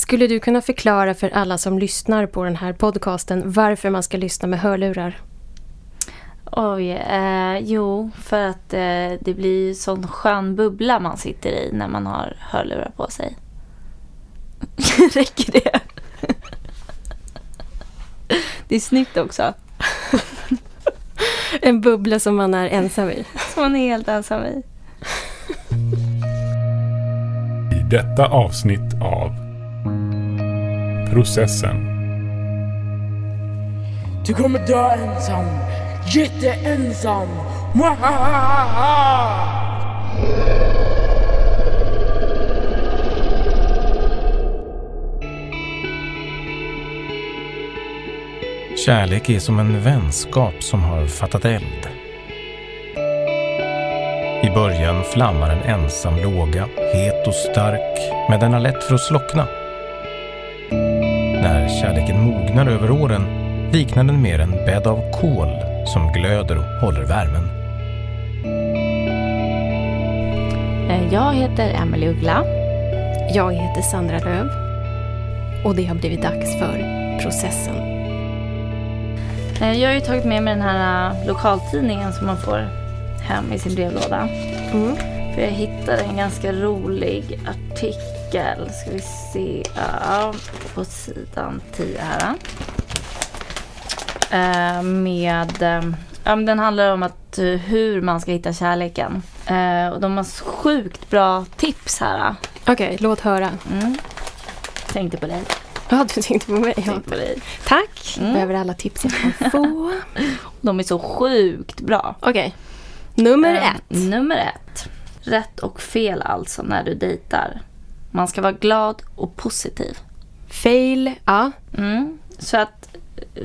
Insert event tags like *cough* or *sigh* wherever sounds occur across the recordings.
Skulle du kunna förklara för alla som lyssnar på den här podcasten varför man ska lyssna med hörlurar? Oj, eh, jo, för att eh, det blir sån skön bubbla man sitter i när man har hörlurar på sig. *laughs* Räcker det? det är snyggt också. *laughs* En bubbla som man är ensam i. Som man är helt ensam i. I detta avsnitt av Processen. Du kommer dö ensam. Jätteensam. Kärlek är som en vänskap som har fattat eld. I början flammar en ensam låga, het och stark, men den har lätt för att slockna. Kärleken mognar över åren liknar den mer en bädd av kol som glöder och håller värmen. Eh, Jag heter Emelie Uggla. Jag heter Sandra Löv och det har blivit dags för processen. Eh, Jag har ju tagit med mig den här eh, lokaltidningen som man får hem i sin brevlåda. Mm. För jag hittade en ganska rolig artikel. Ska vi se. Ja, på sidan 10 här. Eh, Med... men den handlar om att, eh, hur man ska hitta kärleken. Och de har sjukt bra tips här. Okej, låt höra. Mm. Tänkte på dig. Ja, du tänkte på mig. Tänkte på dig. Tack. Mm. Behöver alla tips jag kan få. *laughs* De är så sjukt bra. Okej. Nummer Eh, ett. Nummer ett. Rätt och fel alltså när du dejtar. Man ska vara glad och positiv. Fail. Ja. Mm. Så att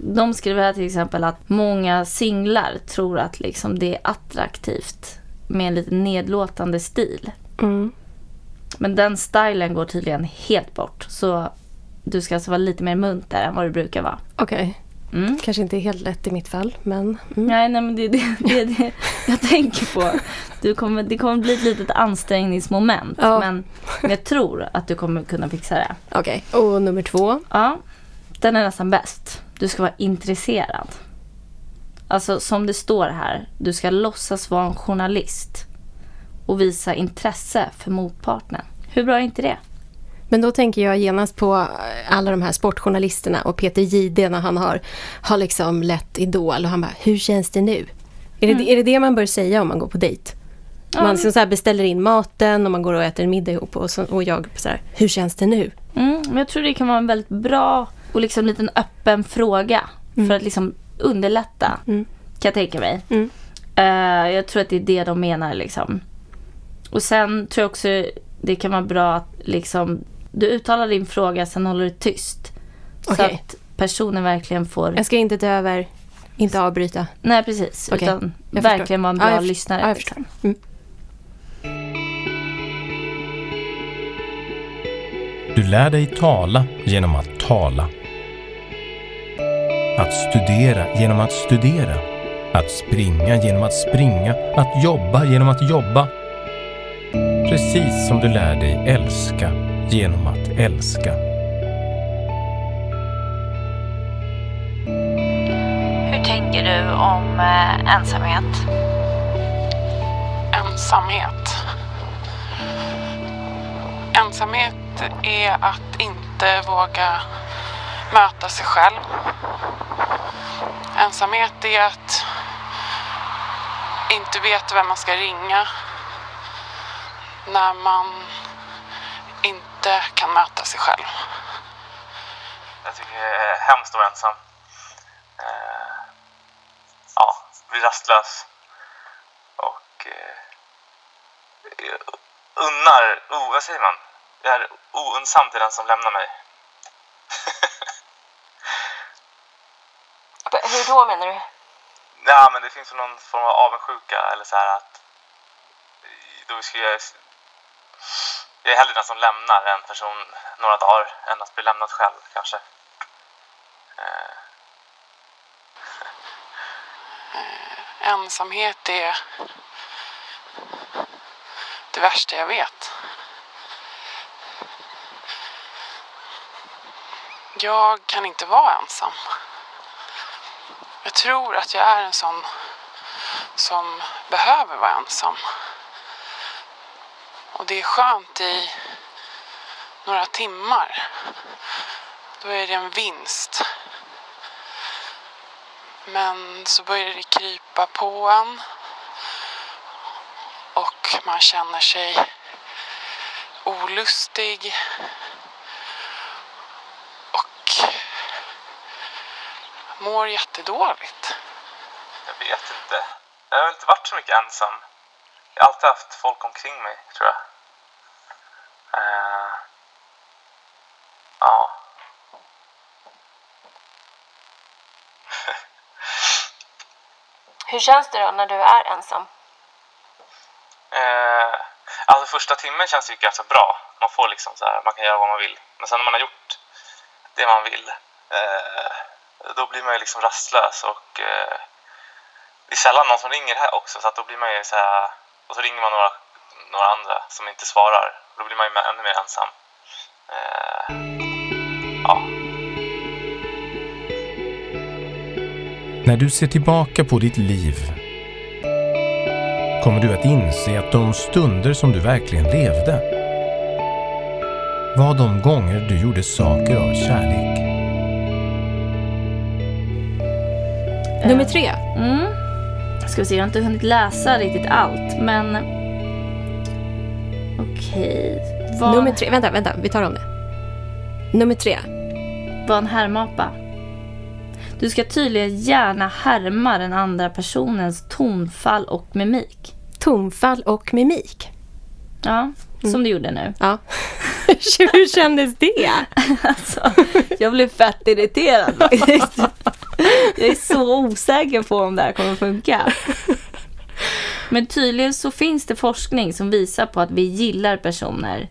de skriver här till exempel att många singlar tror att liksom det är attraktivt med en lite nedlåtande stil. Mm. Men den stilen går tydligen helt bort. Så du ska alltså vara lite mer munter än vad du brukar vara. Okej. Mm. Kanske inte helt lätt i mitt fall, men... Mm. Nej, nej, men det är det, det, det *laughs* jag tänker på. Du kommer, det kommer bli ett litet ansträngningsmoment. Ja. Men jag tror att du kommer kunna fixa det. Okej. Och nummer två. Ja, den är nästan bäst. Du ska vara intresserad. Alltså som det står här, du ska låtsas vara en journalist och visa intresse för motparten. Hur bra är inte det? Men då tänker jag genast på alla de här sportjournalisterna och Peter Jihde när han har, har liksom lett Idol och han bara, hur känns det nu? Är det, är det det man bör säga om man går på dejt? Man liksom så beställer in maten och man går och äter en middag ihop och, så, och jag så här, hur känns det nu? Mm, men jag tror det kan vara en väldigt bra och liksom liten öppen fråga för att liksom underlätta. Mm. Kan jag tänka mig. Mm. Eh, jag tror att det är det de menar liksom. Och sen tror jag också det kan vara bra att liksom du uttalar din fråga, sen håller du tyst. Så Okej. att personen verkligen får... Jag ska inte ta över, inte avbryta. Nej, precis. Okej, Utan jag förstår. verkligen vara en Ja, bra jag förstår. lyssnare. Ja, jag förstår. Mm. Du lär dig tala genom att tala. Att studera genom att studera. Att springa genom att springa. Att jobba genom att jobba. Precis som du lär dig älska genom att älska. Hur tänker du om eh, ensamhet? Ensamhet. Ensamhet är att inte våga möta sig själv. Ensamhet är att inte veta vem man ska ringa när man inte kan möta sig själv. Jag tycker det är hemskt att vara ensam. Eh, ja, bli rastlös. Och eh, unnar, oh, vad säger man? Jag är ounnsam till den som lämnar mig. *laughs* Hur då menar du? Ja, men det finns väl någon form av avundsjuka eller så här att då skulle jag, jag är hellre den som lämnar en person några dagar än att bli lämnad själv kanske. Eh, Ensamhet är det värsta jag vet. Jag kan inte vara ensam. Jag tror att jag är en sån som behöver vara ensam. Och det är skönt i några timmar. Då är det en vinst. Men så börjar det krypa på en. Och man känner sig olustig. Och mår jättedåligt. Jag vet inte. Jag har inte varit så mycket ensam. Jag har alltid haft folk omkring mig, tror jag. Eh, ja. Hur känns det då när du är ensam? Eh, alltså första timmen känns det ju ganska bra. Man får liksom så här, man kan göra vad man vill. Men sen när man har gjort det man vill, eh, då blir man ju liksom rastlös och eh, det är sällan någon som ringer här också så att då blir man ju så här, och så ringer man några, några andra som inte svarar. Då blir man ju ännu mer ensam. Eh, ja. När du ser tillbaka på ditt liv kommer du att inse att de stunder som du verkligen levde var de gånger du gjorde saker av kärlek. Nummer tre. Mm. Ska vi se, jag har inte hunnit läsa riktigt allt, men... Okej. Var, Nummer tre. Vänta, vänta. Vi tar om det. Nummer tre. var en härmapa. Du ska tydligen gärna härma den andra personens tonfall och mimik. Tonfall och mimik. Ja, som du gjorde nu. Ja. *laughs* Hur kändes det? *laughs* Alltså, jag blev fett irriterad. *laughs* Jag är så osäker på om det här kommer funka. Men tydligen så finns det forskning som visar på att vi gillar personer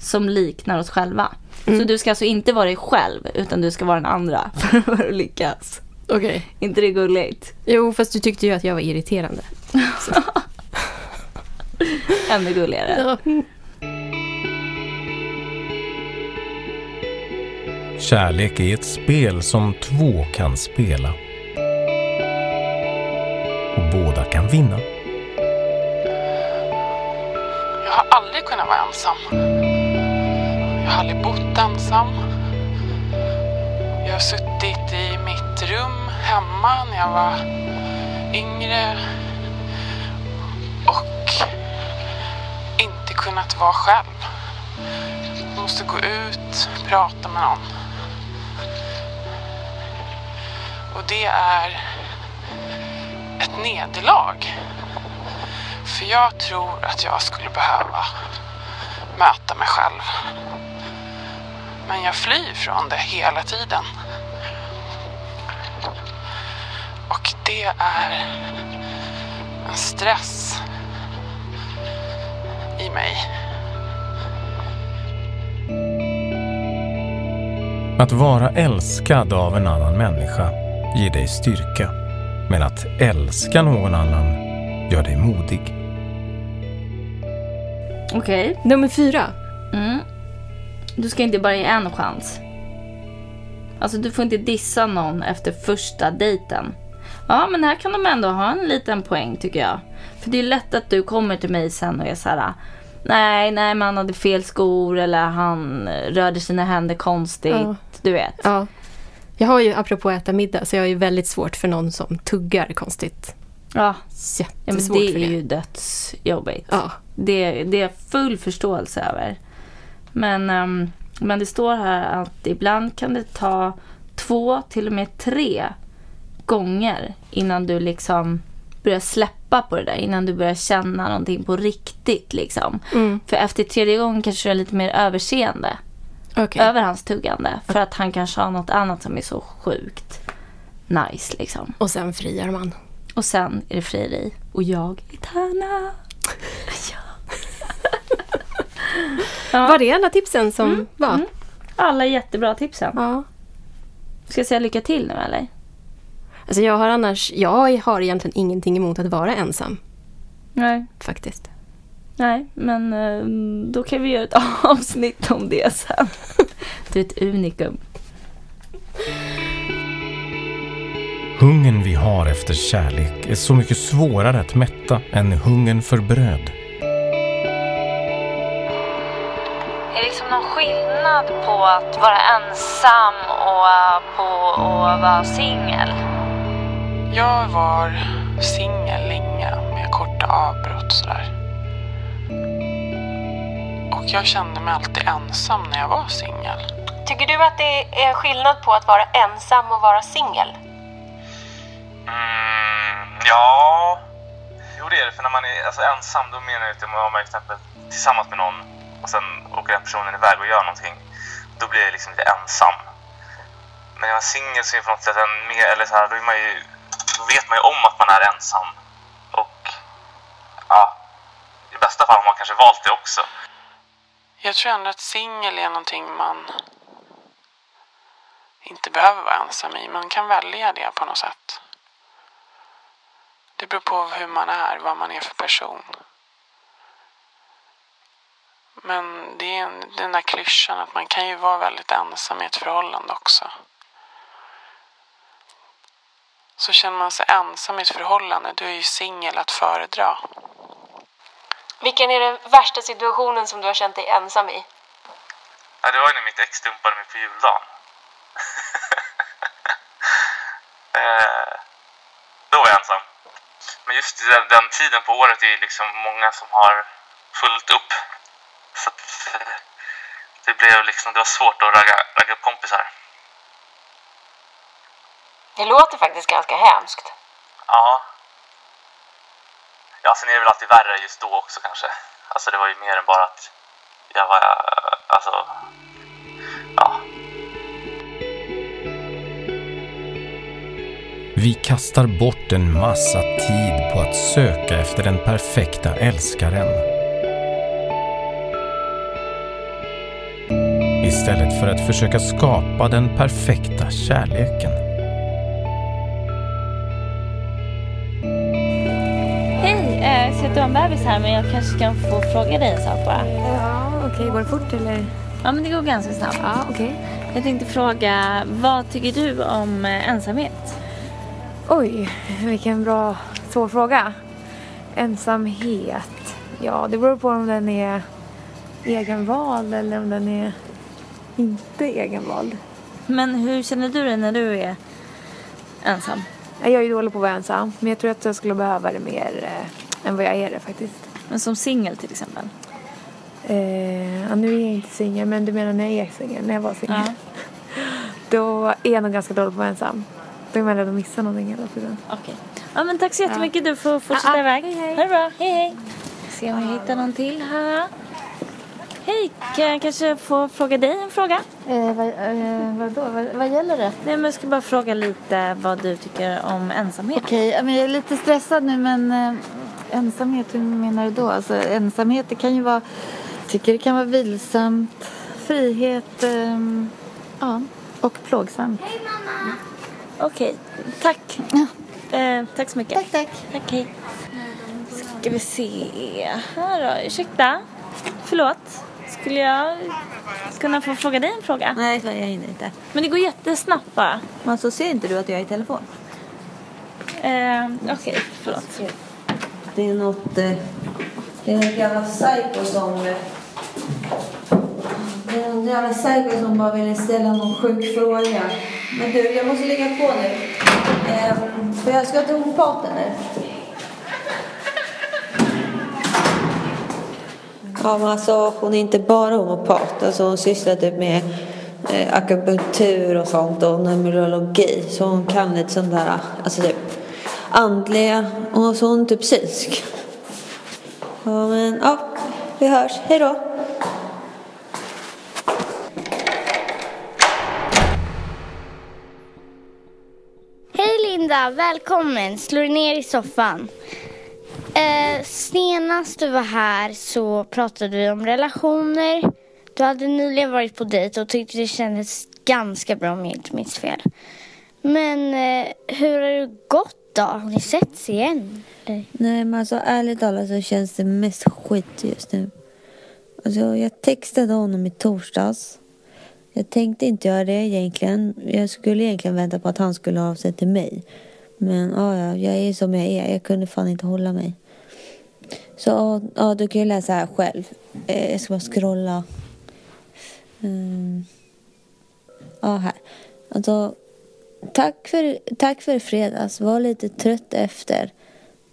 som liknar oss själva. Så du ska alltså inte vara dig själv, utan du ska vara den andra *laughs* för att lyckas. Okej. inte det gulligt? Jo, fast du tyckte ju att jag var irriterande. *laughs* Ännu gulligare. Ja. Kärlek är ett spel som två kan spela. Och båda kan vinna. Jag har aldrig kunnat vara ensam. Jag har aldrig bott ensam. Jag har suttit i mitt rum hemma när jag var yngre och inte kunnat vara själv. Jag måste gå ut, prata med någon. Och det är ett nederlag. För jag tror att jag skulle behöva möta mig själv. Men jag flyr från det hela tiden. Och det är en stress i mig. Att vara älskad av en annan människa ger dig styrka. Men att älska någon annan gör dig modig. Okej. Nummer fyra. Mm. Du ska inte bara ge en chans. Alltså du får inte dissa någon efter första dejten. Ja, men här kan de ändå ha en liten poäng tycker jag. För det är lätt att du kommer till mig sen och är så här. Nej, nej, men han hade fel skor eller han eh, rörde sina händer konstigt. Ja. Du vet. Ja. Jag har ju, apropå att äta middag, så jag har ju väldigt svårt för någon som tuggar konstigt. Ja, ja men Jättesvårt det för är det. ju dödsjobbigt. Ja. Det, det är full förståelse över. Men, ehm, men det står här att ibland kan det ta två, till och med tre gånger innan du liksom börjar släppa på det där. Innan du börjar känna någonting på riktigt. Liksom. Mm. För efter tredje gången kanske du är lite mer överseende Okej. över hans tuggande. För att han kanske har något annat som är så sjukt nice. Liksom. Och sen friar man. Och sen är det frieri. Och jag är Tärna. *laughs* *laughs* ja. Var det alla tipsen som mm. var? Mm. Alla jättebra tipsen. Ja. Ska jag säga lycka till nu eller? Alltså jag har annars, jag har egentligen ingenting emot att vara ensam. Nej. Faktiskt. Nej, men ehm, då kan vi göra ett *laughs* avsnitt om det sen. *laughs* Du är ett unikum. Hungern vi har efter kärlek är så mycket svårare att mätta än hungern för bröd. Skillnad på att vara ensam och på att vara singel? Jag var singel länge med korta avbrott sådär. Och jag kände mig alltid ensam när jag var singel. Tycker du att det är skillnad på att vara ensam och vara singel? Mm, ja, jo det är det. För när man är alltså, ensam då menar jag att om man är exempel tillsammans med någon och sen åker den personen iväg och gör någonting. Då blir jag liksom lite ensam. Men när man är singel så är på något sätt en mer, eller så här, då, är man ju, då vet man ju om att man är ensam. Och ja, i bästa fall har man kanske valt det också. Jag tror ändå att singel är någonting man inte behöver vara ensam i. Man kan välja det på något sätt. Det beror på hur man är, vad man är för person. Men det är en- den där klyschan att man kan ju vara väldigt ensam i ett förhållande också. Så känner man sig ensam i ett förhållande, då är ju singel att föredra. Vilken är den värsta situationen som du har känt dig ensam i? Ja, det var ju när mitt ex dumpade mig på juldagen. *laughs* eh, då var jag ensam. Men just i den, den tiden på året är det liksom många som har fullt upp. Det blev liksom, det var svårt att ragga, ragga upp kompisar. Det låter faktiskt ganska hemskt. Ja. Ja, sen är det väl alltid värre just då också kanske. Alltså det var ju mer än bara att jag var, alltså, ja. Vi kastar bort en massa tid på att söka efter den perfekta älskaren. Istället för att försöka skapa den perfekta kärleken. Hej, eh, så att du har en bebis här men jag kanske kan få fråga dig en sak bara. Ja, okej. Går det fort eller? Ja men det går ganska snabbt. Ja, okej. Jag tänkte fråga, vad tycker du om eh, ensamhet? Oj, vilken bra svår fråga. Ensamhet. Ja, det beror på om den är egenvald eller om den är inte egenvald. Men hur känner du dig när du är ensam? Jag är ju dålig på att vara ensam, men jag tror att jag skulle behöva det mer eh, än vad jag är det faktiskt. Men som singel till exempel? Eh, ja, nu är jag inte singel, men du menar när jag är singel, när jag var singel. Ja. *laughs* Då är jag nog ganska dålig på att vara ensam. Då är man rädd att missa någonting hela tiden. Okej. Ja men tack så jättemycket. Du får fortsätta Ja, ja. iväg. Hej, hej. Ha det bra. Hej hej. Se om jag hittar någon till här. Hej, kan jag kanske få fråga dig en fråga? Eh, vad, eh, vadå? Vad, vad gäller det? Nej men jag ska bara fråga lite vad du tycker om ensamhet. Okej, ja, men jag är lite stressad nu men eh, ensamhet, hur menar du då? Alltså ensamhet, det kan ju vara, jag tycker det kan vara vilsamt, frihet, ehm, ja, och plågsamt. Okej, tack. Eh, tack så mycket. Tack, tack. Tack, hej. Ska vi se här då. Ursäkta? Förlåt? Skulle jag kunna få fråga dig en fråga? Nej, jag hinner inte. Men det går jättesnabbt bara. Men så ser inte du att jag är i telefon? Eh, Okej, förlåt. Det är något, eh, det är något jävla psycho som, eh, det är någon jävla psycho som bara ville ställa någon sjuk fråga. Men du, jag måste lägga på nu. Eh, för jag ska till homeopaten nu. Ja, hon är inte bara homopat. Alltså hon sysslar typ med eh, akupunktur och sånt och numerologi. Så hon kan lite sånt där, alltså typ andliga och så hon är typ synsk. Ja, men ja, vi hörs. Hej då. Hej Linda, välkommen. Slå dig ner i soffan. Eh, senast du var här så pratade vi om relationer. Du hade nyligen varit på dejt och tyckte det kändes ganska bra om jag inte minns fel. Men eh, hur har det gått då? Har ni setts igen? Eller? Nej, men alltså ärligt talat så känns det mest skit just nu. Alltså jag textade honom i torsdags. Jag tänkte inte göra det egentligen. Jag skulle egentligen vänta på att han skulle ha av sig till mig. Men ja, ja, jag är som jag är. Jag kunde fan inte hålla mig. Så ja, du kan ju läsa här själv. Eh, jag ska bara scrolla. Mm. Ja, här. Alltså, tack för, tack för fredags. Var lite trött efter.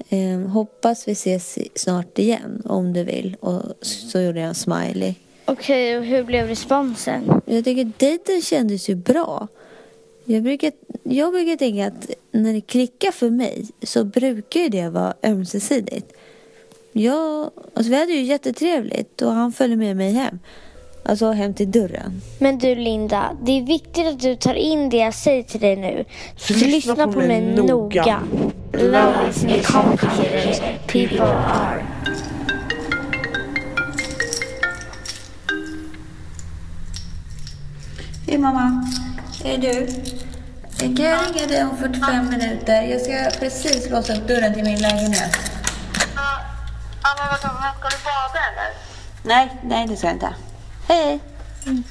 Eh, hoppas vi ses snart igen om du vill. Och så gjorde jag en smiley. Okej, och hur blev responsen? Jag tycker dejten kändes ju bra. Jag brukar, jag brukar tänka att när det klickar för mig så brukar ju det vara ömsesidigt. Jag, alltså vi hade ju jättetrevligt och han följde med mig hem. Alltså hem till dörren. Men du Linda, det är viktigt att du tar in det jag säger till dig nu. Så lyssna, på, mig noga. Love isn't complicated. People are. Hej mamma. Är du? Kan jag ringa dig om 45 minuter? Jag ska precis låsa upp dörren till min lägenhet. Ja, men vadå, ska du bada eller? Nej, nej det ska jag inte. Hej. När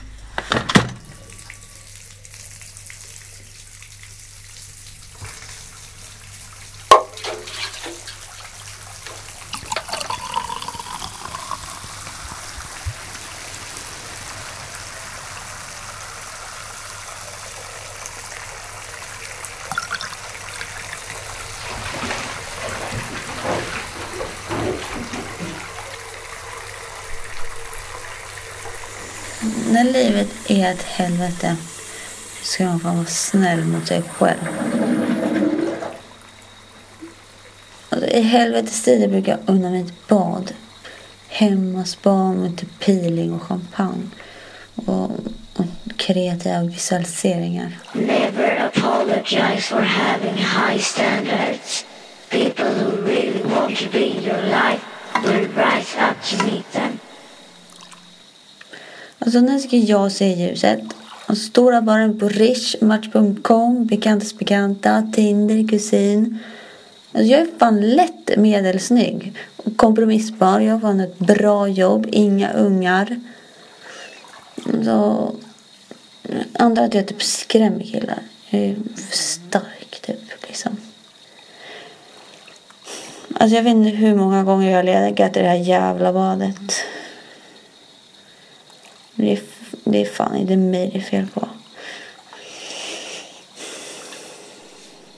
livet är ett helvete ska man fan vara snäll mot sig själv. Alltså, I helvetestider brukar jag unna mig ett bad. Hemma spa med typ peeling och champagne. Och, och kreativa visualiseringar. Never apologize for having high standards. People who really want to be in your life will rise up to meet them. Alltså när ska jag se ljuset? Alltså, stora baren på Rish, Match.com, Bekantas bekanta, Tinder, kusin. Alltså, jag är fan lätt medelsnygg. Kompromissbar, jag har fan ett bra jobb, inga ungar. Så, andra att jag typ skrämmer killar. Jag är för stark typ liksom. Alltså jag vet inte hur många gånger jag har legat i det här jävla badet. Det är, det är fan inte mig det är fel på.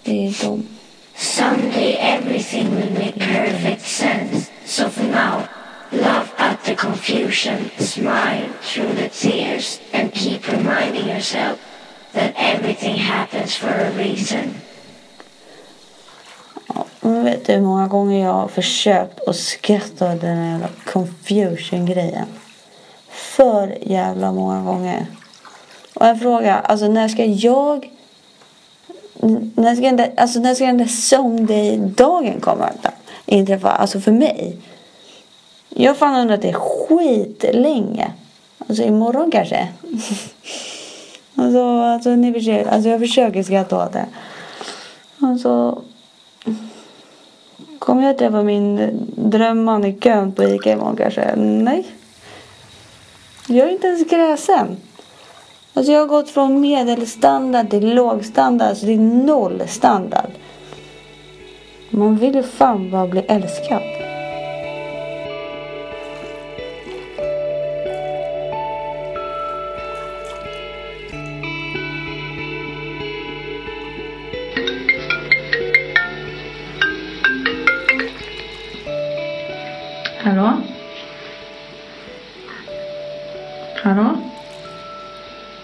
Det är dem. Someday everything will make perfect sense. So for now, laugh at the confusion, smile through the tears, and keep reminding yourself that everything happens for a reason. Men vet du hur många gånger jag har försökt att skratta åt den här jävla confusion-grejen? För jävla många gånger. Och en fråga, alltså när ska jag... När ska den där, alltså när ska den där someday-dagen komma? Inträffa, alltså för mig. Jag har fan undrat det skitlänge. Alltså imorgon kanske. *laughs* alltså, alltså, ni försöker, alltså jag försöker skratta åt det. Alltså... Kommer jag träffa min drömman i kön på Ica imorgon kanske? Nej. Jag är inte ens gräsen. Alltså jag har gått från medelstandard till lågstandard. Alltså det är noll standard. Man vill ju fan bara bli älskad.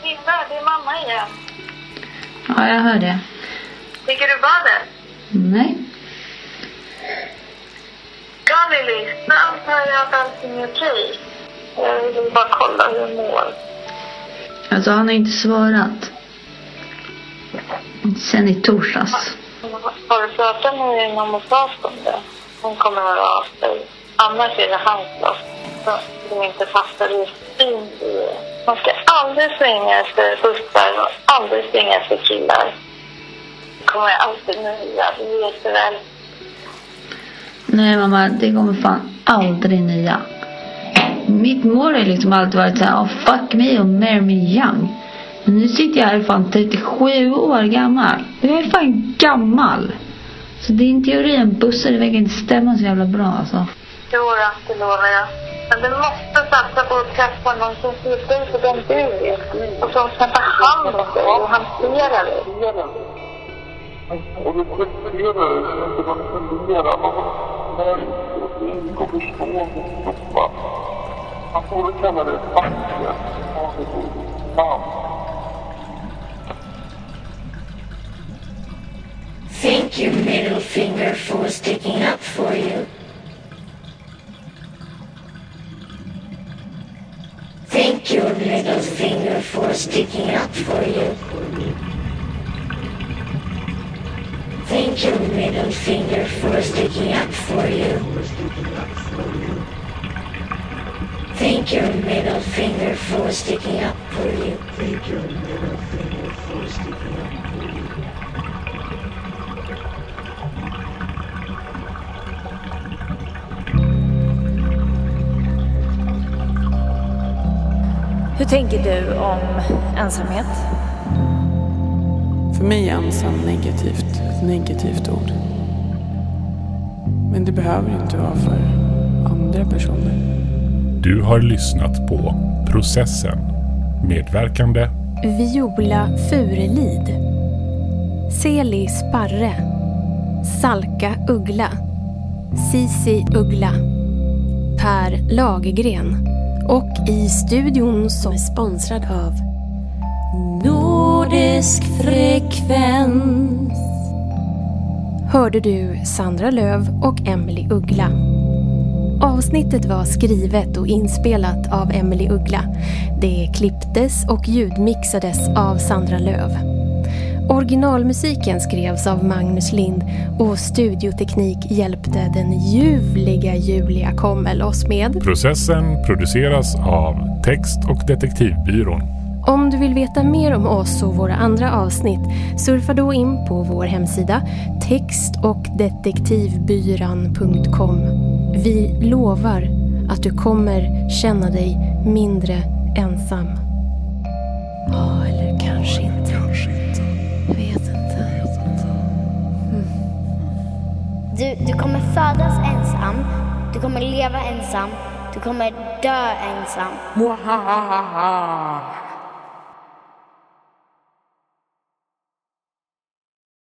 Linda, det är mamma igen. Ja, jag hör det. Ligger du i badet? Nej. Ja, Lilly. Nu antar jag att allting är okej. Jag vill bara kolla hur du mår. Alltså han har inte svarat. Sen i torsdags. Har du pratat med din mamma och fast om det? Hon kommer att höra av sig. Annars är det hans loss. Så de inte fastnar i det. Man ska aldrig svänga efter bussar och aldrig svänga efter killar. Det kommer alltid nya, det vet du väl. Nej mamma, det kommer fan aldrig nya. Mitt mål har liksom alltid varit så här, oh, fuck me och marry me young. Men nu sitter jag här fan 37 år gammal. Jag är fan gammal. Så din teori om bussar, det verkar inte stämma så jävla bra alltså. Jo då, det lovar jag. Men du måste satsa på att träffa någon som ser dig för den du är. Och som kan ta hand om dig och hantera dig. Och du respekterar inte manipulerar Nej, det går förstå och stoppa. Man får väl kalla det facket. Namn. Thank you, middle finger, for sticking up for you. Thank you, middle finger, for sticking up for you. Thank you, middle finger, for sticking up for you. Thank you, middle finger, for sticking up for you. Thank you, middle finger, for sticking up for you. Hur tänker du om ensamhet? För mig är ensam negativt, ett negativt ord. Men det behöver inte vara för andra personer. Du har lyssnat på Processen. Medverkande Viola Furelid. Celi Sparre. Salka Uggla. Sisi Uggla. Per Lagergren. Och i studion som är sponsrad av Nordisk Frekvens hörde du Sandra Löv och Emily Uggla. Avsnittet var skrivet och inspelat av Emily Uggla. Det klipptes och ljudmixades av Sandra Löv. Originalmusiken skrevs av Magnus Lind och studioteknik hjälpte den ljuvliga Julia Kommel oss med. Processen produceras av Text och detektivbyrån. Om du vill veta mer om oss och våra andra avsnitt surfa då in på vår hemsida text och detektivbyran.com. Vi lovar att du kommer känna dig mindre ensam. Du, du kommer födas ensam, du kommer leva ensam, du kommer dö ensam.